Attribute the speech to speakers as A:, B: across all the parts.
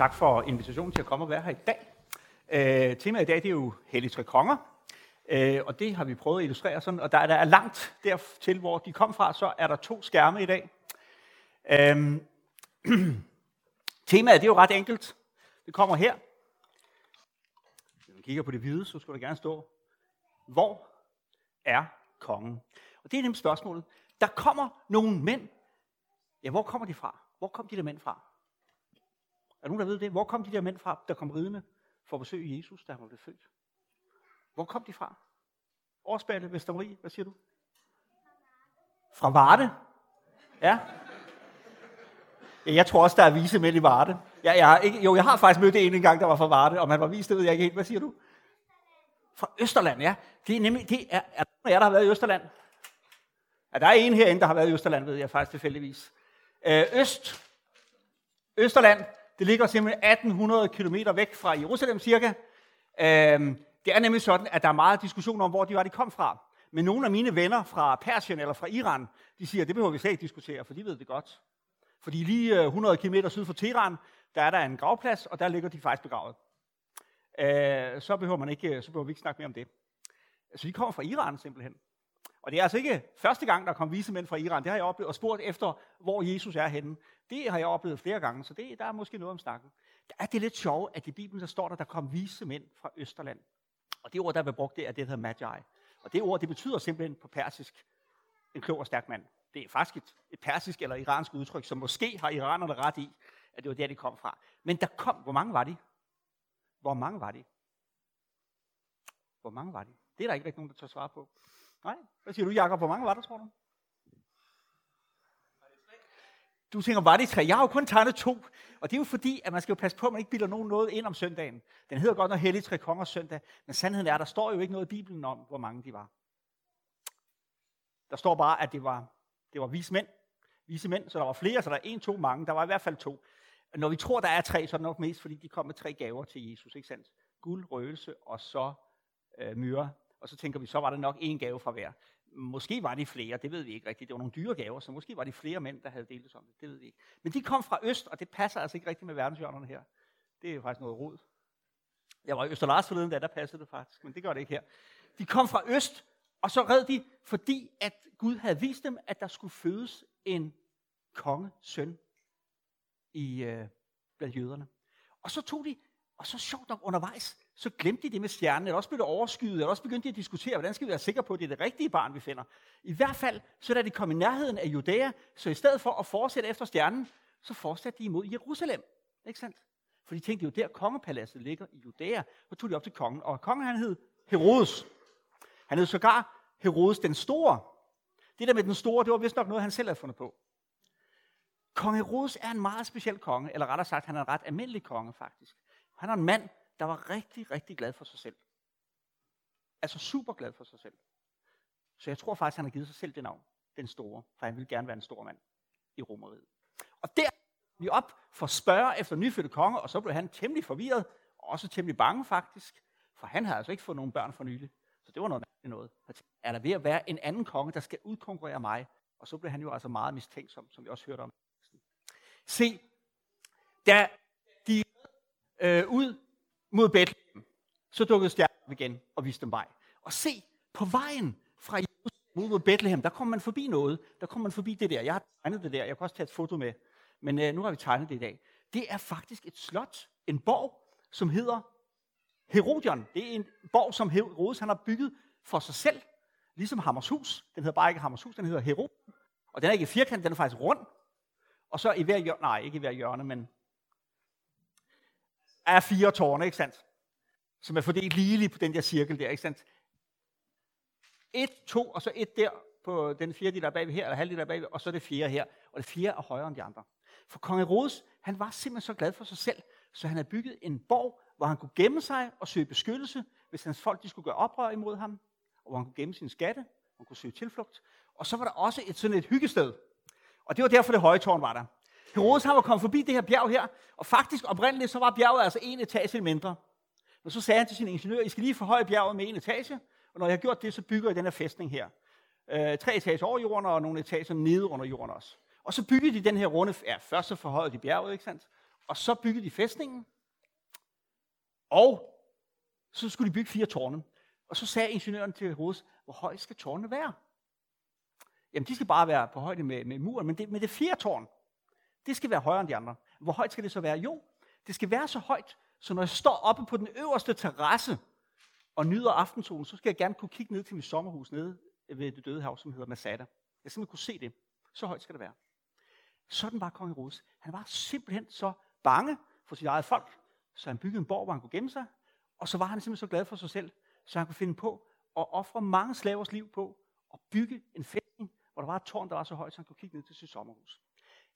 A: Tak for invitationen til at komme og være her i dag. Øh, temaet i dag det er jo Hellige Tre Konger, øh, og det har vi prøvet at illustrere sådan, og der, der er langt dertil, hvor de kom fra, så er der to skærme i dag. Øh, temaet det er jo ret enkelt. Det kommer her. Hvis man kigger på det hvide, så skulle der gerne stå, hvor er kongen? Og det er nemt spørgsmålet. Der kommer nogle mænd. Ja, hvor kommer de fra? Hvor kom de der mænd fra? Er nogen, der ved det? Hvor kom de der mænd fra, der kom ridende for at besøge Jesus, da han blev født? Hvor kom de fra? Årsballe, Vestermarie, hvad siger du? Fra Varde? Ja. ja. Jeg tror også, der er vise mænd i Varde. Ja, jeg har ikke, jo, jeg har faktisk mødt en en gang, der var fra Varde. Om han var vist, det ved jeg ikke helt. Hvad siger du? Fra Østerland, ja. Det er nemlig, det er, er der, der har været i Østerland? Ja, der er en herinde, der har været i Østerland, ved jeg faktisk tilfældigvis. Øh, Øst, Østerland, det ligger simpelthen 1800 km væk fra Jerusalem cirka. Øhm, det er nemlig sådan, at der er meget diskussion om, hvor de var, de kom fra. Men nogle af mine venner fra Persien eller fra Iran, de siger, at det behøver vi slet ikke diskutere, for de ved det godt. Fordi lige øh, 100 km syd for Teheran, der er der en gravplads, og der ligger de faktisk begravet. Øh, så, behøver man ikke, så behøver vi ikke snakke mere om det. Så de kommer fra Iran simpelthen. Og det er altså ikke første gang, der kom vise mænd fra Iran. Det har jeg oplevet og spurgt efter, hvor Jesus er henne. Det har jeg oplevet flere gange, så det, der er måske noget om snakken. Der er det lidt sjovt, at i Bibelen der står der, der kom vise mænd fra Østerland. Og det ord, der er brugt, det er det, der hedder magi. Og det ord, det betyder simpelthen på persisk, en klog og stærk mand. Det er faktisk et, et persisk eller iransk udtryk, som måske har iranerne ret i, at det var der, de kom fra. Men der kom, hvor mange var de? Hvor mange var de? Hvor mange var de? Det er der ikke rigtig nogen, der tør svare på. Nej? Hvad siger du, Jakob? Hvor mange var der, tror du? Du tænker, var det tre? Jeg har jo kun tegnet to. Og det er jo fordi, at man skal jo passe på, at man ikke bilder nogen noget ind om søndagen. Den hedder godt nok Hellig Tre Kongers søndag. Men sandheden er, at der står jo ikke noget i Bibelen om, hvor mange de var. Der står bare, at det var, det var vise mænd. Vise mænd, så der var flere, så der er en, to, mange. Der var i hvert fald to. Når vi tror, der er tre, så er det nok mest, fordi de kom med tre gaver til Jesus. Ikke sandt? Guld, røgelse og så øh, myre og så tænker vi, så var det nok en gave fra hver. Måske var det flere, det ved vi ikke rigtigt. Det var nogle dyre gaver, så måske var det flere mænd, der havde delt om det. Det ved vi ikke. Men de kom fra øst, og det passer altså ikke rigtigt med verdenshjørnerne her. Det er jo faktisk noget rod. Jeg var i Østerlars forleden, da der passede det faktisk, men det gør det ikke her. De kom fra øst, og så red de, fordi at Gud havde vist dem, at der skulle fødes en kongesøn i, øh, blandt jøderne. Og så tog de, og så sjovt nok undervejs, så glemte de det med stjernen, eller også blev det overskyet, eller også begyndte de at diskutere, hvordan skal vi være sikre på, at det er det rigtige barn, vi finder. I hvert fald, så da de kom i nærheden af Judæa, så i stedet for at fortsætte efter stjernen, så fortsatte de imod Jerusalem. Ikke sandt? For de tænkte, jo der kongepaladset ligger i Judæa. Så tog de op til kongen, og kongen han hed Herodes. Han hed sågar Herodes den Store. Det der med den store, det var vist nok noget, han selv havde fundet på. Kong Herodes er en meget speciel konge, eller rettere sagt, han er en ret almindelig konge faktisk. Han er en mand, der var rigtig, rigtig glad for sig selv. Altså super glad for sig selv. Så jeg tror faktisk, han har givet sig selv det navn, den store, for han ville gerne være en stor mand i Romeriet. Og der vi op for at spørge efter nyfødte konge, og så blev han temmelig forvirret, og også temmelig bange faktisk, for han havde altså ikke fået nogen børn for nylig. Så det var noget noget. Er der ved at være en anden konge, der skal udkonkurrere mig? Og så blev han jo altså meget mistænksom, som vi også hørte om. Se, da de øh, ud mod Bethlehem, så dukkede stjernen op igen og viste dem vej. Og se, på vejen fra Jerusalem mod Bethlehem, der kommer man forbi noget. Der kommer man forbi det der. Jeg har tegnet det der. Jeg kan også tage et foto med. Men øh, nu har vi tegnet det i dag. Det er faktisk et slot, en borg, som hedder Herodion. Det er en borg, som Herodes han har bygget for sig selv, ligesom Hammershus. Den hedder bare ikke Hammershus, den hedder Herod. Og den er ikke firkant, den er faktisk rund. Og så i hver hjørne, nej, ikke i hver hjørne, men er fire tårne, ikke sandt? Som er fordelt ligeligt på den der cirkel der, ikke sandt? Et, to, og så et der på den fjerde, der er bagved her, eller halvdel der er bagved, og så det fjerde her. Og det fjerde er højere end de andre. For kong Herodes, han var simpelthen så glad for sig selv, så han havde bygget en borg, hvor han kunne gemme sig og søge beskyttelse, hvis hans folk de skulle gøre oprør imod ham, og hvor han kunne gemme sine skatte, og kunne søge tilflugt. Og så var der også et sådan et hyggested. Og det var derfor, det høje tårn var der. Herodes han var kommet forbi det her bjerg her, og faktisk oprindeligt så var bjerget altså en etage mindre. Men så sagde han til sin ingeniør, I skal lige forhøje bjerget med en etage, og når jeg har gjort det, så bygger jeg den her fæstning her. Øh, tre etager over jorden, og nogle etager nede under jorden også. Og så byggede de den her runde, ja, først så forhøjede de bjerget, ikke sandt? Og så byggede de fæstningen, og så skulle de bygge fire tårne. Og så sagde ingeniøren til Herodes, hvor højt skal tårnene være? Jamen, de skal bare være på højde med, med muren, men det, med det fire tårn, det skal være højere end de andre. Hvor højt skal det så være? Jo, det skal være så højt, så når jeg står oppe på den øverste terrasse og nyder aftensolen, så skal jeg gerne kunne kigge ned til mit sommerhus nede ved det døde hav, som hedder Masada. Jeg simpelthen kunne se det. Så højt skal det være. Sådan var kong Herodes. Han var simpelthen så bange for sit eget folk, så han byggede en borg, hvor han kunne gemme sig. Og så var han simpelthen så glad for sig selv, så han kunne finde på at ofre mange slavers liv på at bygge en fæstning, hvor der var et tårn, der var så højt, så han kunne kigge ned til sit sommerhus.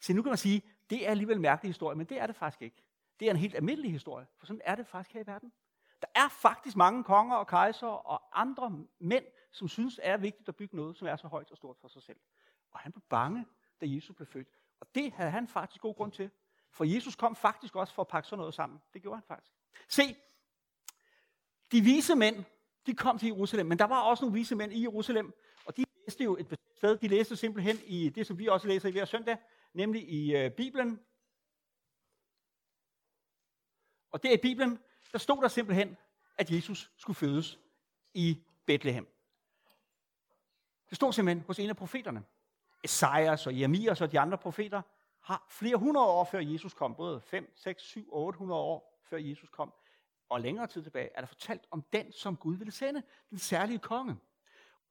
A: Så nu kan man sige, det er alligevel en mærkelig historie, men det er det faktisk ikke. Det er en helt almindelig historie, for sådan er det faktisk her i verden. Der er faktisk mange konger og kejser og andre mænd, som synes, er vigtigt at bygge noget, som er så højt og stort for sig selv. Og han blev bange, da Jesus blev født. Og det havde han faktisk god grund til. For Jesus kom faktisk også for at pakke sådan noget sammen. Det gjorde han faktisk. Se, de vise mænd, de kom til Jerusalem, men der var også nogle vise mænd i Jerusalem, og de læste jo et sted. De læste simpelthen i det, som vi også læser i hver søndag, nemlig i øh, Bibelen. Og der i Bibelen, der stod der simpelthen, at Jesus skulle fødes i Bethlehem. Det stod simpelthen hos en af profeterne. Esajas og Jeremias og de andre profeter har flere hundrede år før Jesus kom, både 5, 6, 7, 800 år før Jesus kom, og længere tid tilbage, er der fortalt om den, som Gud ville sende, den særlige konge.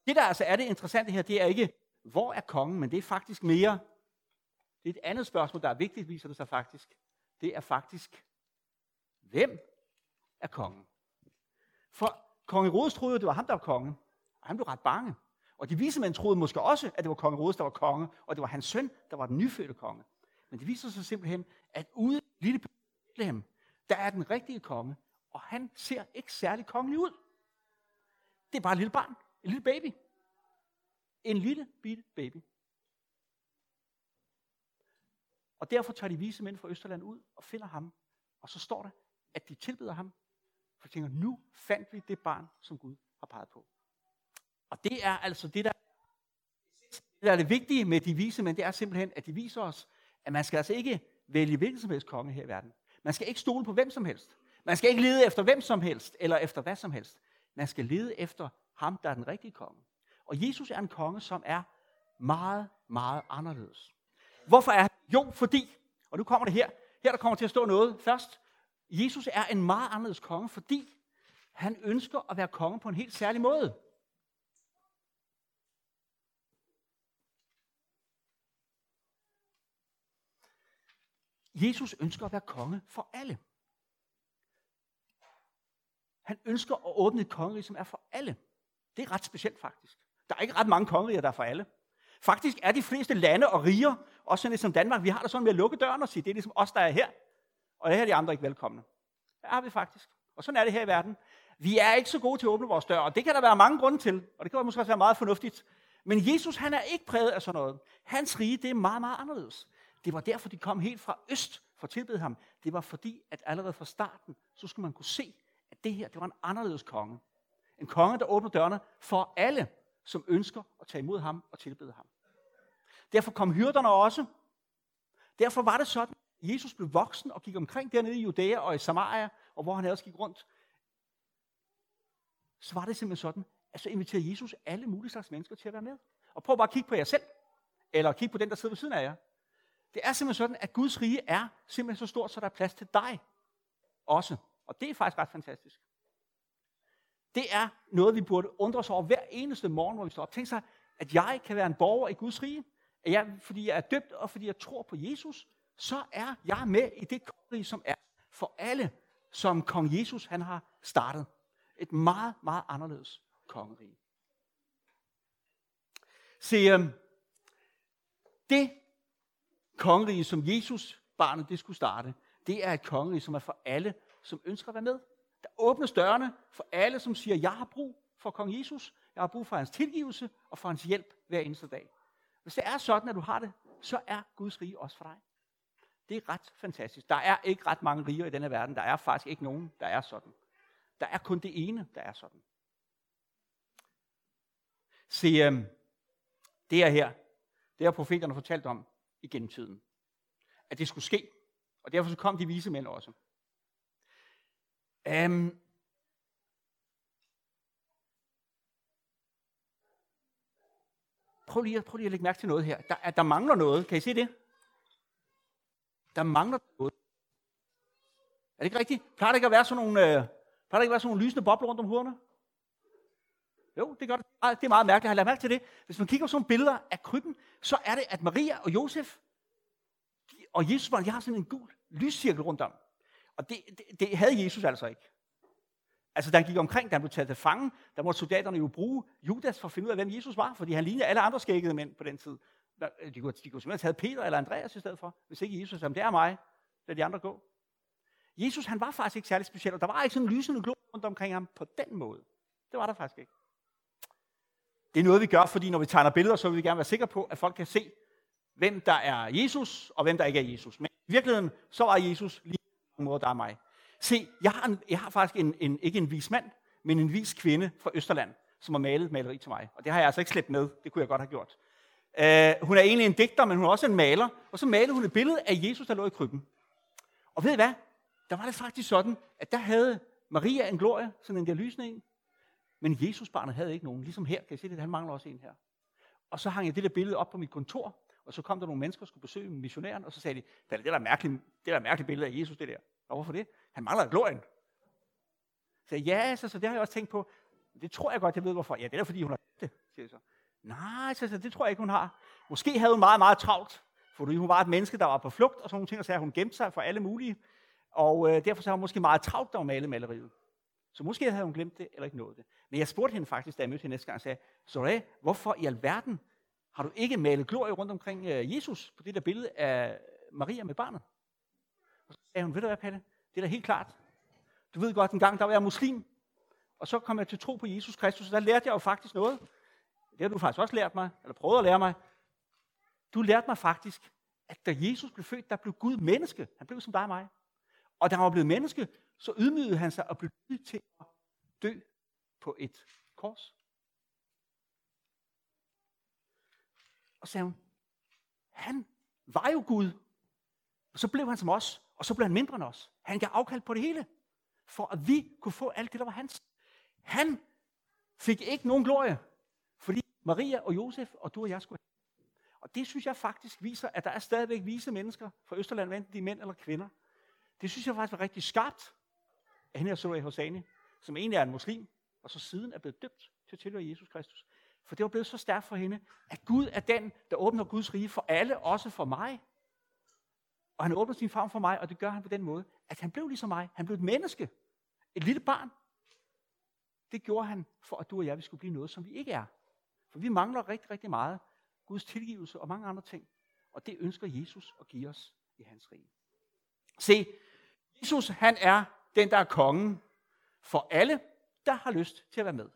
A: Det, der altså er det interessante her, det er ikke, hvor er kongen, men det er faktisk mere, det er et andet spørgsmål, der er vigtigt, viser det sig faktisk. Det er faktisk, hvem er kongen? For konge Herodes troede, jo, det var ham, der var konge, og han blev ret bange. Og de vise mænd troede måske også, at det var konge Herodes, der var konge, og det var hans søn, der var den nyfødte konge. Men det viser sig simpelthen, at ude i lille Bethlehem, der er den rigtige konge, og han ser ikke særlig kongelig ud. Det er bare et lille barn, en lille baby. En lille bitte baby. Og derfor tager de vise mænd fra Østerland ud og finder ham. Og så står der, at de tilbeder ham. For de tænker, nu fandt vi det barn, som Gud har peget på. Og det er altså det, der, det der er det vigtige med de vise mænd, det er simpelthen, at de viser os, at man skal altså ikke vælge hvilken som helst konge her i verden. Man skal ikke stole på hvem som helst. Man skal ikke lede efter hvem som helst, eller efter hvad som helst. Man skal lede efter ham, der er den rigtige konge. Og Jesus er en konge, som er meget, meget anderledes. Hvorfor er han? Jo, fordi, og nu kommer det her, her der kommer til at stå noget først. Jesus er en meget anderledes konge, fordi han ønsker at være konge på en helt særlig måde. Jesus ønsker at være konge for alle. Han ønsker at åbne et kongerige, som er for alle. Det er ret specielt faktisk. Der er ikke ret mange kongeriger, der er for alle. Faktisk er de fleste lande og riger, også sådan som Danmark, vi har det sådan med at lukke døren og sige, det er ligesom os, der er her, og her er de andre ikke velkomne. Det er vi faktisk. Og sådan er det her i verden. Vi er ikke så gode til at åbne vores dør, og det kan der være mange grunde til, og det kan måske også være meget fornuftigt. Men Jesus, han er ikke præget af sådan noget. Hans rige, det er meget, meget anderledes. Det var derfor, de kom helt fra øst for at tilbede ham. Det var fordi, at allerede fra starten, så skulle man kunne se, at det her, det var en anderledes konge. En konge, der åbner dørene for alle, som ønsker at tage imod ham og tilbede ham. Derfor kom hyrderne også. Derfor var det sådan, at Jesus blev voksen og gik omkring dernede i Judæa og i Samaria, og hvor han ellers gik rundt. Så var det simpelthen sådan, at så inviterede Jesus alle mulige slags mennesker til at være med. Og prøv bare at kigge på jer selv, eller kigge på den, der sidder ved siden af jer. Det er simpelthen sådan, at Guds rige er simpelthen så stort, så der er plads til dig også. Og det er faktisk ret fantastisk. Det er noget, vi burde undre os over hver eneste morgen, hvor vi står op. Tænk sig, at jeg kan være en borger i Guds rige. At jeg, fordi jeg er døbt, og fordi jeg tror på Jesus, så er jeg med i det kongerige, som er for alle, som kong Jesus han har startet. Et meget, meget anderledes kongerige. Se, øhm, det kongerige, som Jesus barnet det skulle starte, det er et kongerige, som er for alle, som ønsker at være med. Der åbnes dørene for alle, som siger, jeg har brug for kong Jesus, jeg har brug for hans tilgivelse og for hans hjælp hver eneste dag. Hvis det er sådan, at du har det, så er Guds rige også for dig. Det er ret fantastisk. Der er ikke ret mange riger i denne verden. Der er faktisk ikke nogen, der er sådan. Der er kun det ene, der er sådan. Se, øh, det er her, det har profeterne fortalt om igennem tiden. At det skulle ske. Og derfor så kom de vise mænd også. Um, prøv, lige, prøv lige at lægge mærke til noget her. Der, der mangler noget. Kan I se det? Der mangler noget. Er det ikke rigtigt? Plejer det ikke at være sådan nogle, øh, plejer ikke at være sådan nogle lysende bobler rundt om hovederne? Jo, det gør det. Det er meget mærkeligt. Har lagt mærke til det? Hvis man kigger på sådan nogle billeder af krybben, så er det, at Maria og Josef og Jesus, de har sådan en gul lyscirkel rundt om. Og det, det, det havde Jesus altså ikke. Altså, da han gik omkring, da han blev taget til fange, der måtte soldaterne jo bruge Judas for at finde ud af, hvem Jesus var, fordi han lignede alle andre skækkede mænd på den tid. Øh, de kunne, de kunne simpelthen have taget Peter eller Andreas i stedet for, hvis ikke Jesus sagde, det er mig, lad de andre gå. Jesus, han var faktisk ikke særlig speciel, og der var ikke sådan en lysende glor rundt omkring ham på den måde. Det var der faktisk ikke. Det er noget, vi gør, fordi når vi tegner billeder, så vil vi gerne være sikre på, at folk kan se, hvem der er Jesus, og hvem der ikke er Jesus. Men i virkeligheden, så var Jesus lige på en måde, der er mig. Se, jeg har, en, jeg har faktisk en, en, ikke en vis mand, men en vis kvinde fra Østerland, som har malet maleri til mig. Og det har jeg altså ikke slæbt med. Det kunne jeg godt have gjort. Uh, hun er egentlig en digter, men hun er også en maler. Og så malede hun et billede af Jesus, der lå i krybben. Og ved I hvad? Der var det faktisk sådan, at der havde Maria en glorie, sådan en der lysende en. Men Jesusbarnet havde ikke nogen. Ligesom her, kan I se det? Han mangler også en her. Og så hang jeg det der billede op på mit kontor, og så kom der nogle mennesker, der skulle besøge missionæren, og så sagde de, det er der mærkeligt, det er der mærkeligt billede af Jesus, det der. Og hvorfor det? Han mangler glorien. Så ja, så, så det har jeg også tænkt på. Det tror jeg godt, jeg ved hvorfor. Ja, det er fordi, hun har det, siger jeg så. Nej, så, så det tror jeg ikke, hun har. Måske havde hun meget, meget travlt, fordi hun var et menneske, der var på flugt, og sådan nogle ting, og så hun gemte sig for alle mulige. Og øh, derfor så har hun måske meget travlt, der hun malede maleriet. Så måske havde hun glemt det, eller ikke nået det. Men jeg spurgte hende faktisk, da jeg mødte hende næste gang, og sagde, Sorry, hvorfor i alverden har du ikke malet glorie rundt omkring øh, Jesus på det der billede af Maria med barnet? Og så sagde hun, ved du hvad, Palle, det er da helt klart. Du ved godt, en gang der var jeg muslim, og så kom jeg til tro på Jesus Kristus, og der lærte jeg jo faktisk noget. Det har du faktisk også lært mig, eller prøvet at lære mig. Du lærte mig faktisk, at da Jesus blev født, der blev Gud menneske. Han blev som dig og mig. Og da han var blevet menneske, så ydmygede han sig og blev til at dø på et kors. Og sagde hun, han var jo Gud. Og så blev han som os, og så blev han mindre end os. Han gav afkald på det hele, for at vi kunne få alt det, der var hans. Han fik ikke nogen glorie, fordi Maria og Josef og du og jeg skulle Og det synes jeg faktisk viser, at der er stadigvæk vise mennesker fra Østerland, enten de er mænd eller kvinder. Det synes jeg faktisk var rigtig skarpt af hende her Zoe Hosani, som egentlig er en muslim, og så siden er blevet døbt til at tilhøre Jesus Kristus. For det var blevet så stærkt for hende, at Gud er den, der åbner Guds rige for alle, også for mig. Og han åbner sin favn for mig, og det gør han på den måde, at han blev ligesom mig. Han blev et menneske. Et lille barn. Det gjorde han, for at du og jeg vi skulle blive noget, som vi ikke er. For vi mangler rigtig, rigtig meget. Guds tilgivelse og mange andre ting. Og det ønsker Jesus at give os i hans rige. Se, Jesus han er den, der er kongen for alle, der har lyst til at være med.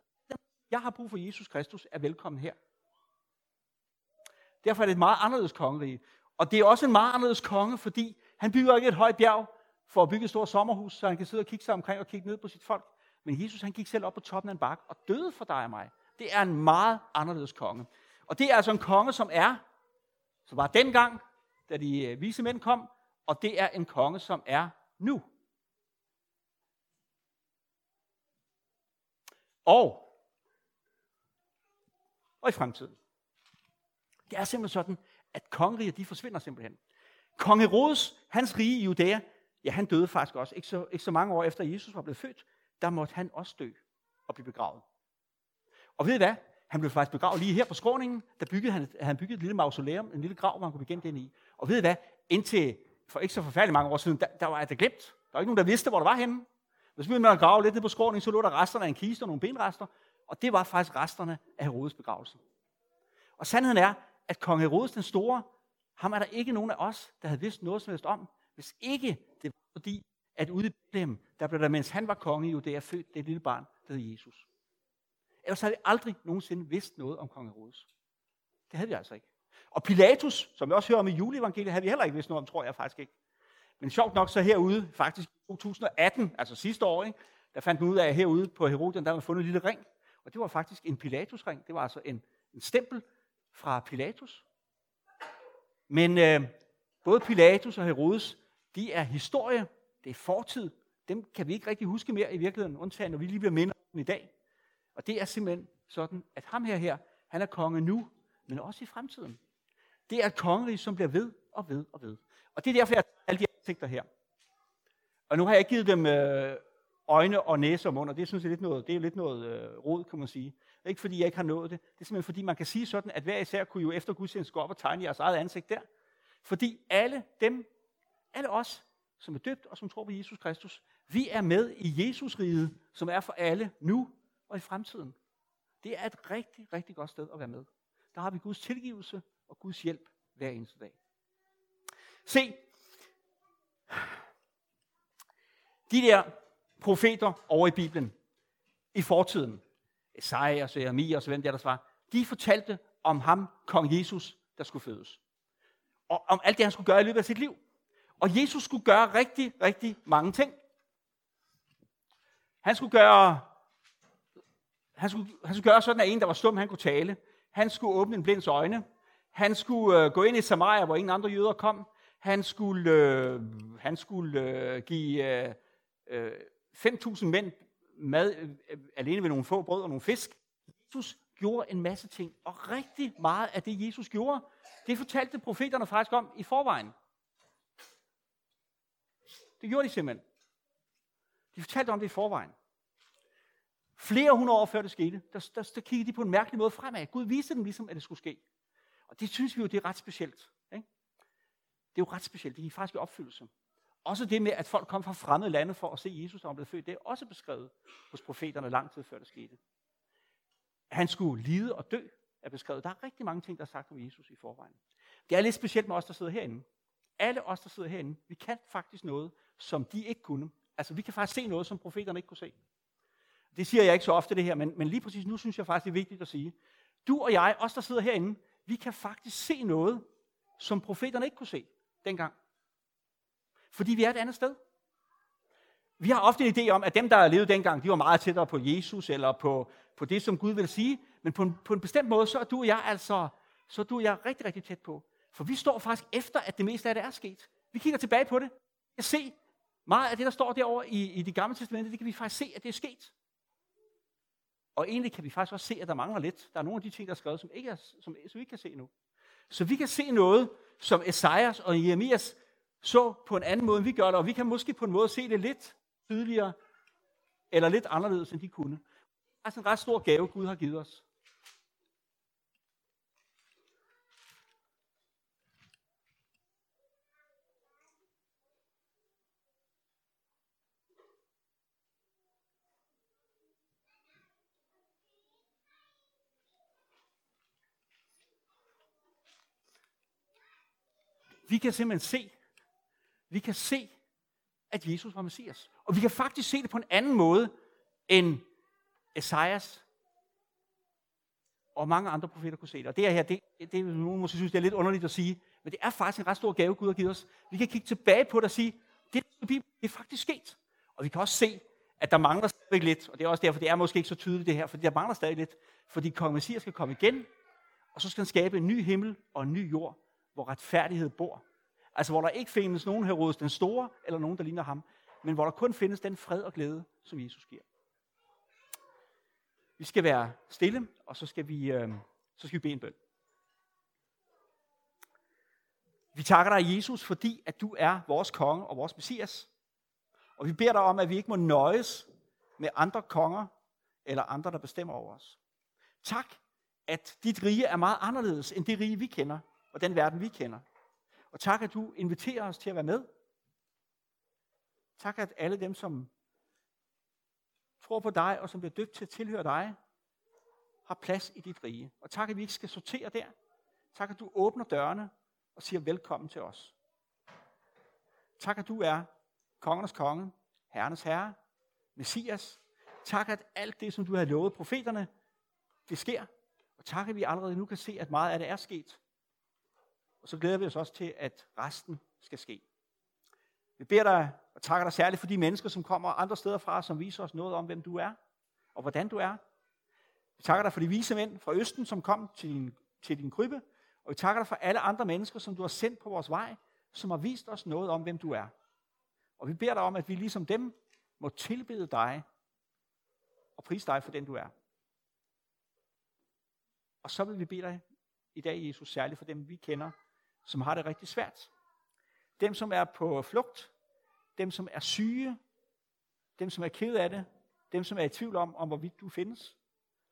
A: Jeg har brug for Jesus Kristus, er velkommen her. Derfor er det et meget anderledes kongerige. Og det er også en meget anderledes konge, fordi han bygger ikke et højt bjerg for at bygge et stort sommerhus, så han kan sidde og kigge sig omkring og kigge ned på sit folk. Men Jesus han gik selv op på toppen af en bakke og døde for dig og mig. Det er en meget anderledes konge. Og det er altså en konge, som er, som var dengang, da de øh, vise mænd kom, og det er en konge, som er nu. Og, og i fremtiden. Det er simpelthen sådan, at kongeriger, de forsvinder simpelthen. Kong Herodes, hans rige i Judæa, ja, han døde faktisk også. Ikke så, ikke så mange år efter Jesus var blevet født, der måtte han også dø og blive begravet. Og ved I hvad? Han blev faktisk begravet lige her på skråningen. Der byggede han, han byggede et lille mausoleum, en lille grav, hvor han kunne begynde den i. Og ved I hvad? Indtil for ikke så forfærdeligt mange år siden, der, der var det glemt. Der var ikke nogen, der vidste, hvor det var henne. Hvis vi at grave lidt ned på skråningen, så lå der resterne af en kiste og nogle benrester. Og det var faktisk resterne af Herodes begravelse. Og sandheden er, at kong Herodes den Store, ham er der ikke nogen af os, der havde vidst noget som helst om, hvis ikke det var fordi, at ude i dem, der blev der, mens han var konge i Judæa, født det lille barn, der hed Jesus. Ellers havde vi aldrig nogensinde vidst noget om kong Herodes. Det havde vi altså ikke. Og Pilatus, som vi også hører om i juleevangeliet, havde vi heller ikke vidst noget om, tror jeg faktisk ikke. Men sjovt nok så herude, faktisk i 2018, altså sidste år, ikke, der fandt man ud af, at herude på Herodien, der var fundet en lille ring. Og det var faktisk en Pilatus-ring. Det var altså en, en stempel fra Pilatus. Men øh, både Pilatus og Herodes, de er historie, det er fortid. Dem kan vi ikke rigtig huske mere i virkeligheden, undtagen når vi lige bliver mindre om dem i dag. Og det er simpelthen sådan, at ham her, her han er konge nu, men også i fremtiden. Det er et kongerige, som bliver ved og ved og ved. Og det er derfor, jeg har alle de ansigter her. Og nu har jeg ikke givet dem øh, øjne og næse og mund, og det synes jeg er lidt noget, det er lidt noget øh, rod, kan man sige. Ikke fordi jeg ikke har nået det. Det er simpelthen fordi, man kan sige sådan, at hver især kunne jo efter gudstjenesten gå op og tegne jeres eget ansigt der. Fordi alle dem, alle os, som er døbt og som tror på Jesus Kristus, vi er med i Jesus rige, som er for alle nu og i fremtiden. Det er et rigtig, rigtig godt sted at være med. Der har vi Guds tilgivelse og Guds hjælp hver eneste dag. Se, de der profeter over i Bibelen, i fortiden, Esajas og Jeremias og hvem der, der var, de fortalte om ham, kong Jesus, der skulle fødes. Og om alt det, han skulle gøre i løbet af sit liv. Og Jesus skulle gøre rigtig, rigtig mange ting. Han skulle gøre, han skulle, han skulle gøre sådan, at en, der var stum, han kunne tale. Han skulle åbne en blinds øjne. Han skulle øh, gå ind i Samaria, hvor ingen andre jøder kom. Han skulle, øh, han skulle øh, give øh, øh, 5.000 mænd mad øh, alene ved nogle få brød og nogle fisk. Jesus gjorde en masse ting, og rigtig meget af det, Jesus gjorde, det fortalte profeterne faktisk om i forvejen. Det gjorde de simpelthen. De fortalte om det i forvejen. Flere hundrede år før det skete, der, der, der kiggede de på en mærkelig måde fremad. Gud viste dem ligesom, at det skulle ske. Og det synes vi jo, det er ret specielt. Ikke? Det er jo ret specielt. Det er faktisk i opfyldelse. Også det med, at folk kom fra fremmede lande for at se Jesus, der var blevet født, det er også beskrevet hos profeterne lang tid før det skete. Han skulle lide og dø, er beskrevet. Der er rigtig mange ting, der er sagt om Jesus i forvejen. Det er lidt specielt med os, der sidder herinde. Alle os, der sidder herinde, vi kan faktisk noget, som de ikke kunne. Altså, vi kan faktisk se noget, som profeterne ikke kunne se. Det siger jeg ikke så ofte det her, men, men lige præcis nu synes jeg faktisk, det er vigtigt at sige. Du og jeg, os der sidder herinde, vi kan faktisk se noget, som profeterne ikke kunne se dengang. Fordi vi er et andet sted. Vi har ofte en idé om, at dem, der levede dengang, de var meget tættere på Jesus, eller på, på det, som Gud vil sige. Men på en, på en bestemt måde, så er du og jeg altså, så er du og jeg rigtig, rigtig tæt på. For vi står faktisk efter, at det meste af det er sket. Vi kigger tilbage på det. Jeg se meget af det, der står derovre i, i det gamle testamente, det kan vi faktisk se, at det er sket. Og egentlig kan vi faktisk også se, at der mangler lidt. Der er nogle af de ting, der er skrevet, som, ikke er, som, som vi ikke kan se nu. Så vi kan se noget, som Esajas og Jeremias så på en anden måde, end vi gør det, og vi kan måske på en måde se det lidt tydeligere, eller lidt anderledes, end de kunne. Det er altså en ret stor gave, Gud har givet os. Vi kan simpelthen se, vi kan se, at Jesus var Messias. Og vi kan faktisk se det på en anden måde end Esajas og mange andre profeter kunne se det. Og det her, det, det nogen måske synes, det er lidt underligt at sige, men det er faktisk en ret stor gave, Gud har givet os. Vi kan kigge tilbage på det og sige, det det er faktisk sket. Og vi kan også se, at der mangler stadig lidt, og det er også derfor, det er måske ikke så tydeligt det her, fordi der mangler stadig lidt, fordi kong Messias skal komme igen, og så skal han skabe en ny himmel og en ny jord, hvor retfærdighed bor. Altså hvor der ikke findes nogen Herodes den Store, eller nogen, der ligner ham, men hvor der kun findes den fred og glæde, som Jesus giver. Vi skal være stille, og så skal vi, øh, så skal vi bede en bøn. Vi takker dig, Jesus, fordi at du er vores konge og vores messias. Og vi beder dig om, at vi ikke må nøjes med andre konger eller andre, der bestemmer over os. Tak, at dit rige er meget anderledes end det rige, vi kender, og den verden, vi kender. Og tak, at du inviterer os til at være med. Tak, at alle dem, som tror på dig, og som bliver døbt til at tilhøre dig, har plads i dit rige. Og tak, at vi ikke skal sortere der. Tak, at du åbner dørene og siger velkommen til os. Tak, at du er kongernes konge, herrenes herre, Messias. Tak, at alt det, som du har lovet profeterne, det sker. Og tak, at vi allerede nu kan se, at meget af det er sket. Og så glæder vi os også til, at resten skal ske. Vi beder dig og takker dig særligt for de mennesker, som kommer andre steder fra, som viser os noget om, hvem du er, og hvordan du er. Vi takker dig for de vise mænd fra Østen, som kom til din, til din krybbe, og vi takker dig for alle andre mennesker, som du har sendt på vores vej, som har vist os noget om, hvem du er. Og vi beder dig om, at vi ligesom dem må tilbede dig og prise dig for den, du er. Og så vil vi bede dig i dag, Jesus, særligt for dem, vi kender, som har det rigtig svært. Dem, som er på flugt. Dem, som er syge. Dem, som er ked af det. Dem, som er i tvivl om, om hvorvidt du findes.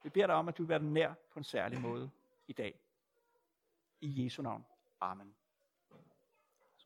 A: Vi beder dig om, at du vil være nær på en særlig måde i dag. I Jesu navn. Amen.